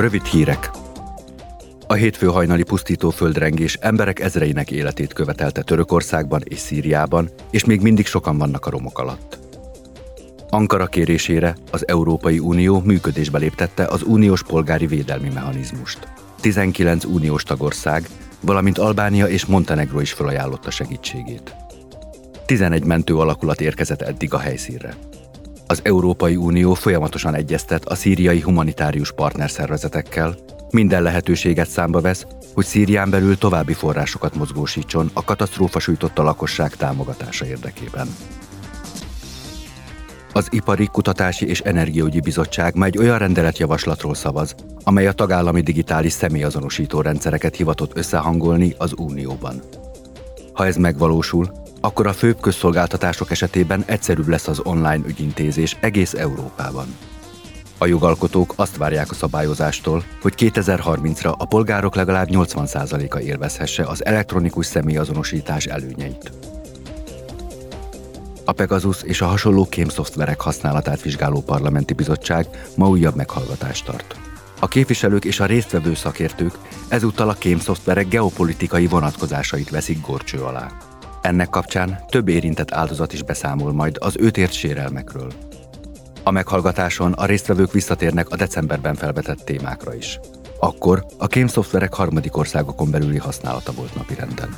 Rövid hírek. A hétfő hajnali pusztító földrengés emberek ezreinek életét követelte Törökországban és Szíriában, és még mindig sokan vannak a romok alatt. Ankara kérésére az Európai Unió működésbe léptette az uniós polgári védelmi mechanizmust. 19 uniós tagország, valamint Albánia és Montenegro is felajánlotta segítségét. 11 mentő alakulat érkezett eddig a helyszínre. Az Európai Unió folyamatosan egyeztet a szíriai humanitárius partnerszervezetekkel, minden lehetőséget számba vesz, hogy Szírián belül további forrásokat mozgósítson a katasztrófa sújtotta lakosság támogatása érdekében. Az Ipari, Kutatási és Energiaügyi Bizottság már egy olyan rendeletjavaslatról szavaz, amely a tagállami digitális személyazonosító rendszereket hivatott összehangolni az Unióban. Ha ez megvalósul, akkor a főbb közszolgáltatások esetében egyszerűbb lesz az online ügyintézés egész Európában. A jogalkotók azt várják a szabályozástól, hogy 2030-ra a polgárok legalább 80%-a élvezhesse az elektronikus személyazonosítás előnyeit. A Pegasus és a hasonló kémszoftverek használatát vizsgáló parlamenti bizottság ma újabb meghallgatást tart. A képviselők és a résztvevő szakértők ezúttal a kémszoftverek geopolitikai vonatkozásait veszik gorcső alá. Ennek kapcsán több érintett áldozat is beszámol majd az őt ért sérelmekről. A meghallgatáson a résztvevők visszatérnek a decemberben felvetett témákra is. Akkor a kémszoftverek harmadik országokon belüli használata volt napirenden.